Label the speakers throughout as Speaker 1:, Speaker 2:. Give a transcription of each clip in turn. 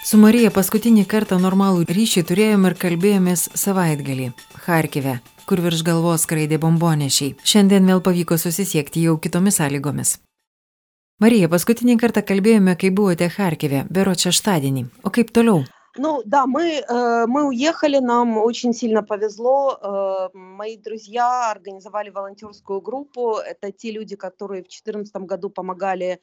Speaker 1: Su Marija paskutinį kartą normalų ryšį turėjom ir kalbėjomės savaitgalį Harkive, kur virš galvos skraidė bombonešiai. Šiandien vėl pavyko susisiekti jau kitomis sąlygomis. Marija, paskutinį kartą kalbėjome, kai buvote Harkive, bero šeštadienį. O kaip toliau?
Speaker 2: Ну да, мы, э, мы уехали, нам очень сильно повезло. Э, мои друзья организовали волонтерскую группу. Это те люди, которые в 2014 году помогали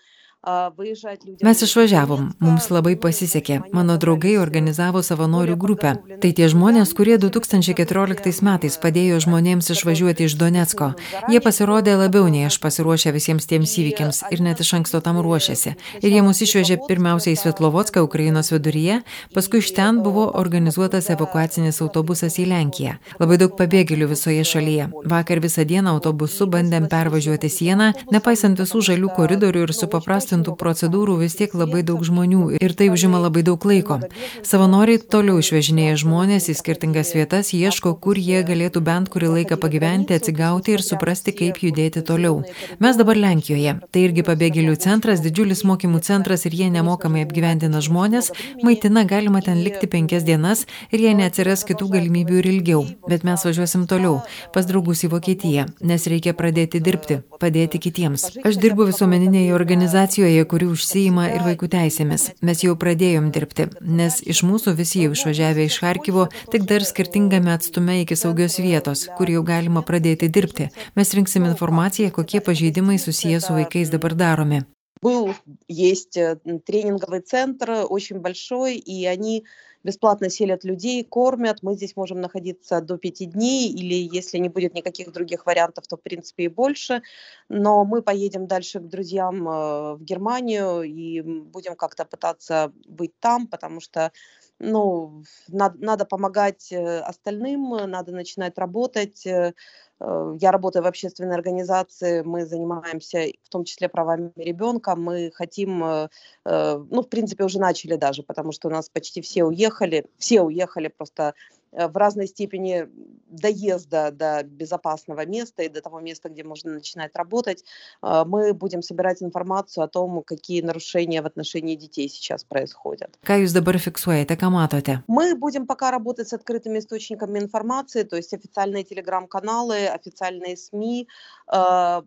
Speaker 1: Mes išvažiavom, mums labai pasisekė. Mano draugai organizavo savanorių grupę. Tai tie žmonės, kurie 2014 metais padėjo žmonėms išvažiuoti iš Donetsko. Jie pasirodė labiau nei aš pasiruošę visiems tiems įvykiams ir net iš anksto tam ruošėsi. Ir jie mus išvežė pirmiausiai į Svetlovodską, Ukrainos viduryje, paskui iš ten buvo organizuotas evakuacinis autobusas į Lenkiją. Labai daug pabėgėlių visoje šalyje. Vakar visą dieną autobusu bandėm pervažiuoti sieną, nepaisant visų žalių koridorių ir supaprastų supaprastintų procedūrų vis tiek labai daug žmonių ir tai užima labai daug laiko. Savanoriai toliau išvežinėja žmonės į skirtingas vietas, ieško, kur jie galėtų bent kurį laiką pagyventi, atsigauti ir suprasti, kaip judėti toliau. Mes dabar Lenkijoje. Tai irgi pabėgėlių centras, didžiulis mokymų centras ir jie nemokamai apgyvendina žmonės, maitina galima ten likti penkias dienas ir jie neatsiras kitų galimybių ir ilgiau. Bet mes važiuosim toliau, pas draugus į Vokietiją, nes reikia pradėti dirbti, padėti kitiems. Aš dirbu visuomeninėje organizacijoje organizacijoje, kuri užsijima ir vaikų teisėmis. Mes jau pradėjom dirbti, nes iš mūsų visi jau išvažiavę iš Harkivo, tik dar skirtingame atstume iki saugios vietos, kur jau galima pradėti dirbti. Mes rinksim informaciją, kokie pažeidimai susiję su vaikais dabar daromi.
Speaker 2: Был, есть э, тренинговый центр, очень большой, и они бесплатно селят людей, кормят. Мы здесь можем находиться до пяти дней, или если не будет никаких других вариантов, то в принципе и больше. Но мы поедем дальше к друзьям э, в Германию и будем как-то пытаться быть там, потому что ну, надо, надо помогать э, остальным, надо начинать работать. Э, я работаю в общественной организации, мы занимаемся в том числе правами ребенка, мы хотим, ну, в принципе, уже начали даже, потому что у нас почти все уехали, все уехали просто Э, в разной степени доезда до безопасного места и до того места, где можно начинать работать, э, мы будем собирать информацию о том, какие нарушения в отношении детей сейчас происходят.
Speaker 1: Ką jūs dabar fiksuojate, ką matote?
Speaker 2: Мы будем пока работать с открытыми источниками информации, то есть официальные телеграм-каналы, официальные СМИ.
Speaker 1: Э,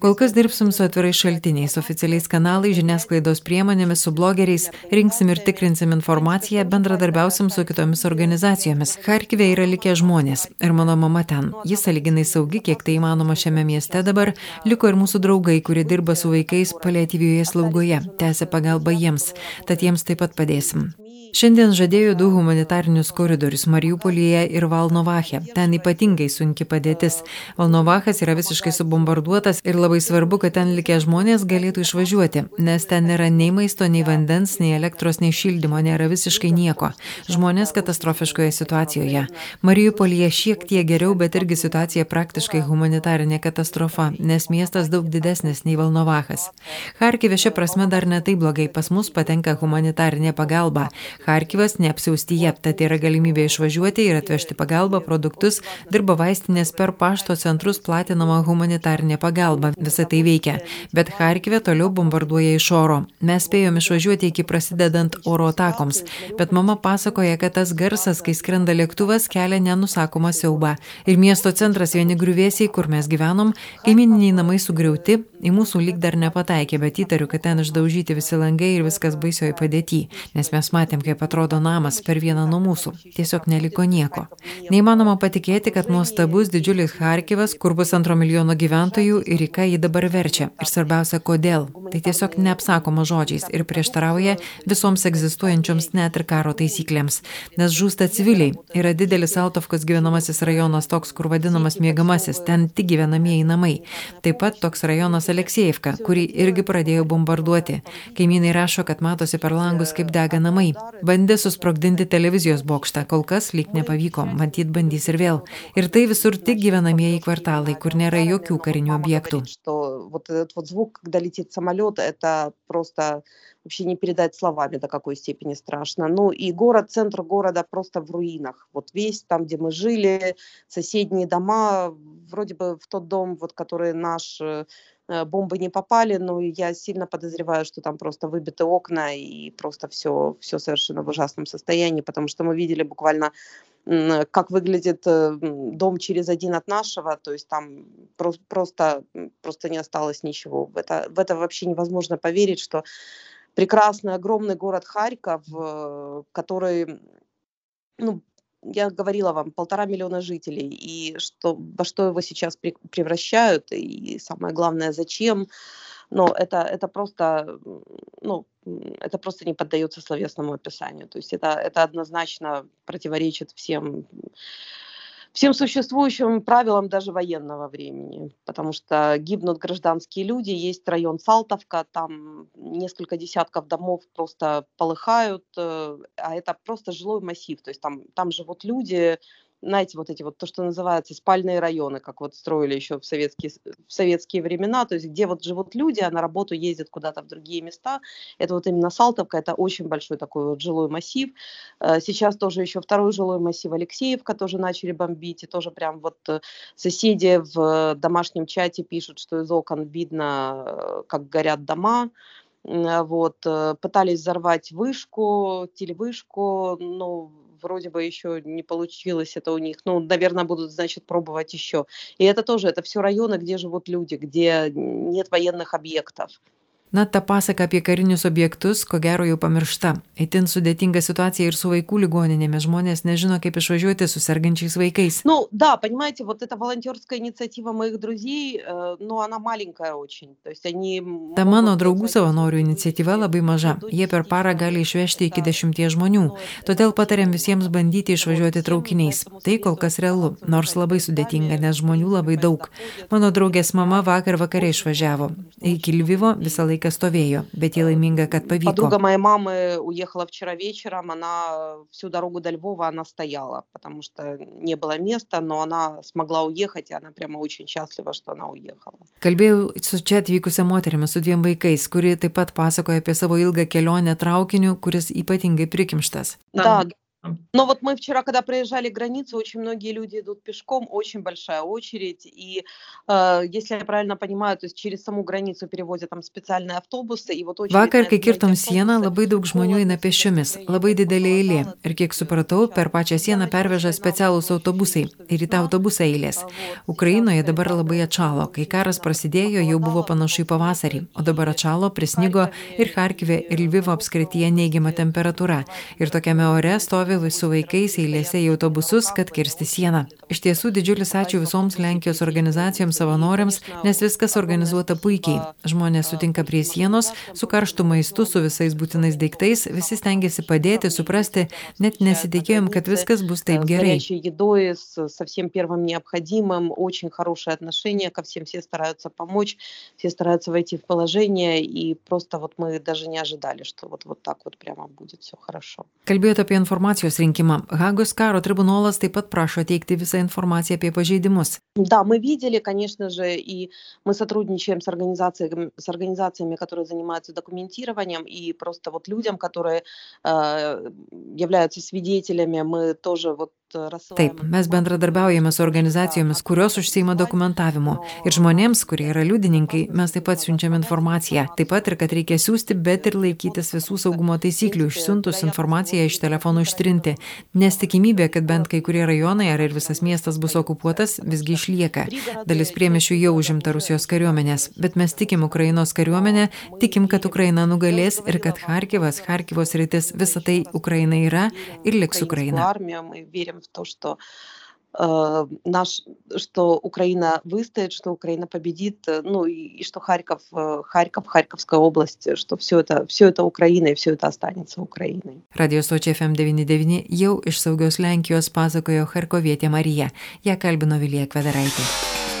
Speaker 1: Kol kas dirbsim su atvirais šaltiniais, oficialiais kanalais, žiniasklaidos priemonėmis, su blogeriais, rinksim ir tikrinsim informaciją, bendradarbiausim su kitomis organizacijomis. Harkive yra likę žmonės ir mano mama ten. Jis saliginai saugi, kiek tai įmanoma šiame mieste dabar. Liko ir mūsų draugai, kurie dirba su vaikais paliatyvioje slaugoje, tęsia pagalbą jiems. Tad jiems taip pat padėsim. Šiandien žadėjo du humanitarinius koridorius Mariupolyje ir Valnovache. Ten ypatingai sunki padėtis. Valnovachas yra visiškai subombarduotas ir labai svarbu, kad ten likę žmonės galėtų išvažiuoti, nes ten nėra nei maisto, nei vandens, nei elektros, nei šildymo, nėra visiškai nieko. Žmonės katastrofiškoje situacijoje. Mariupolyje šiek tiek geriau, bet irgi situacija praktiškai humanitarinė katastrofa, nes miestas daug didesnis nei Valnovachas. Harkive šia prasme dar netai blogai, pas mus patenka humanitarinė pagalba. Harkivas neapsiaustyje, tad yra galimybė išvažiuoti ir atvežti pagalbą, produktus, dirba vaistinės per pašto centrus platinama humanitarinė pagalba. Visą tai veikia. Bet Harkive toliau bombarduoja iš oro. Mes spėjom išvažiuoti iki prasidedant oro atakoms. Bet mama pasakoja, kad tas garsas, kai skrenda lėktuvas, kelia nenusakomą siaubą. Ir miesto centras vieni griuvėsiai, kur mes gyvenom, kaimininiai namai sugriauti, į mūsų lyg dar nepataikė, bet įtariu, kad ten išdaužyti visi langai ir viskas baisioji padėti, nes mes matėm, kaip atrodo namas per vieną nuo mūsų. Tiesiog neliko nieko. Neįmanoma patikėti, kad nuostabus didžiulis Harkivas, kur bus antro milijono gyventojų ir į ką jį dabar verčia. Ir svarbiausia, kodėl. Tai tiesiog neapsakoma žodžiais ir prieštarauja visoms egzistuojančioms net ir karo taisyklėms. Nes žūsta civiliai. Yra didelis Altovkos gyvenamasis rajonas toks, kur vadinamas mėgamasis, ten tik gyvenamieji namai. Taip pat toks rajonas Aleksejevka, kurį irgi pradėjo bombarduoti. Kaimynai rašo, kad matosi per langus, kaip dega namai. Bandė susprogdinti televizijos bokštą, kol kas lyg nepavyko, matyt bandys ir vėl. Ir tai visur tik gyvenamieji kvartalai, kur nėra jokių karinių objektų.
Speaker 2: Вот этот вот звук, когда летит самолет, это просто вообще не передать словами, до какой степени страшно. Ну и город, центр города просто в руинах. Вот весь там, где мы жили, соседние дома, вроде бы в тот дом, вот который наш э, Э, бомбы не попали, но я сильно подозреваю, что там просто выбиты окна и просто все, все совершенно в ужасном состоянии, потому что мы видели буквально как выглядит э, дом через один от нашего, то есть там просто, просто не осталось ничего. В это, в это вообще невозможно поверить, что прекрасный огромный город Харьков, э, который ну, я говорила вам, полтора миллиона жителей, и что, во что его сейчас превращают, и самое главное, зачем, но это, это просто, ну, это просто не поддается словесному описанию. То есть это, это однозначно противоречит всем всем существующим правилам даже военного времени, потому что гибнут гражданские люди, есть район Салтовка, там несколько десятков домов просто полыхают, э, а это просто жилой массив, то есть там, там живут люди, знаете, вот эти вот, то, что называется спальные районы, как вот строили еще в советские, в советские времена, то есть где вот живут люди, а на работу ездят куда-то в другие места. Это вот именно Салтовка, это очень большой такой вот жилой массив. Э, сейчас тоже еще второй жилой массив Алексеевка тоже начали бомбить, и тоже прям вот э, соседи в домашнем чате пишут, что из окон видно, э, как горят дома, вот, пытались взорвать вышку, телевышку, но вроде бы еще не получилось это у них. Ну, наверное, будут, значит, пробовать еще. И это тоже, это все районы, где живут люди, где нет военных объектов.
Speaker 1: Na, ta pasaka apie karinius objektus, ko gero jau pamiršta. Eitin sudėtinga situacija ir su vaikų ligoninėmis. Žmonės nežino, kaip išvažiuoti su sergančiais vaikais.
Speaker 2: Ну, да, понимаете, вот эта волонтерская инициатива моих друзей, э, ну, она маленькая очень. То есть они...
Speaker 1: Ta mano draugų savanorių iniciatyva labai maža. Jie per parą gali išvežti iki dešimties žmonių. Todėl patariam visiems bandyti išvažiuoti traukiniais. Tai kol kas realu, nors labai sudėtinga, nes žmonių labai daug. Mano draugės mama vakar vakare išvažiavo. Iki Lvivo visą laiką laiką stovėjo, bet jie laiminga, kad pavyko.
Speaker 2: Подруга моей мамы уехала вчера вечером, она всю дорогу до Львова она стояла, потому что не было места, но она смогла уехать, и она прямо очень счастлива, что она уехала.
Speaker 1: Kalbėjau su čia atvykusią moterimi su dviem vaikais, kuri taip pat pasakoja apie savo ilgą kelionę traukiniu, kuris ypatingai prikimštas.
Speaker 2: Да, Но вот мы вчера, когда проезжали границу, очень многие люди идут пешком, очень большая очередь. И э, если я правильно понимаю, то есть через саму границу перевозят там специальные автобусы. И вот
Speaker 1: Vakar, kai kirtom sieną, labai daug žmonių eina pešiomis, labai didelė eilė. Ir kiek supratau, per pačią sieną perveža specialūs autobusai. Ir į tą autobusą eilės. Ukrainoje dabar labai atšalo. Kai karas prasidėjo, jau buvo panašu į pavasarį. O dabar atšalo, prisnigo ir Harkive, ir Lvivo apskrityje neigiama temperatūra. Ir tokiame ore stovi stovi su vaikais eilėse į autobusus, kad kirsti sieną. Iš tiesų didžiulis ačiū visoms Lenkijos organizacijoms savanoriams, nes viskas organizuota puikiai. Žmonės sutinka prie sienos, su karštu maistu, su visais būtinais daiktais, visi stengiasi padėti, suprasti, net nesitikėjom, kad viskas bus taip gerai.
Speaker 2: очень хорошее отношение ко всем, все стараются помочь, все стараются войти в положение, и просто вот мы даже не ожидали, что вот, вот так вот прямо будет все хорошо.
Speaker 1: Kalbėjote apie informaciją informacijos rinkimą. Hagos karo tribunolas taip pat prašo teikti visą informaciją apie pažeidimus.
Speaker 2: Да, мы видели, конечно же, и мы сотрудничаем с организациями, с организациями, которые занимаются документированием, и просто вот людям, которые э, являются свидетелями, мы тоже вот
Speaker 1: Taip, mes bendradarbiaujame su organizacijomis, kurios užsieima dokumentavimu. Ir žmonėms, kurie yra liudininkai, mes taip pat siunčiam informaciją. Taip pat ir, kad reikia siūsti, bet ir laikytis visų saugumo taisyklių, išsiuntus informaciją iš telefonų ištrinti. Nes tikimybė, kad bent kai kurie rajonai ar ir visas miestas bus okupuotas, visgi išlieka. Dalis priemešių jau užimta Rusijos kariuomenės. Bet mes tikim Ukrainos kariuomenę, tikim, kad Ukraina nugalės ir kad Harkivas, Harkivos rytis, visa tai Ukraina yra ir liks Ukraina
Speaker 2: в то, что э, наш, что Украина выстоит, что Украина победит, э, ну и, и что Харьков, э, Харьков, Харьковская область, что все это, все это Украина и все это останется Украиной.
Speaker 1: Radio stočiai FM99 jau iš saugios Lenkijos pasakojo Harkovietė Marija. Ją kalbino Vilija Kvedaraitė.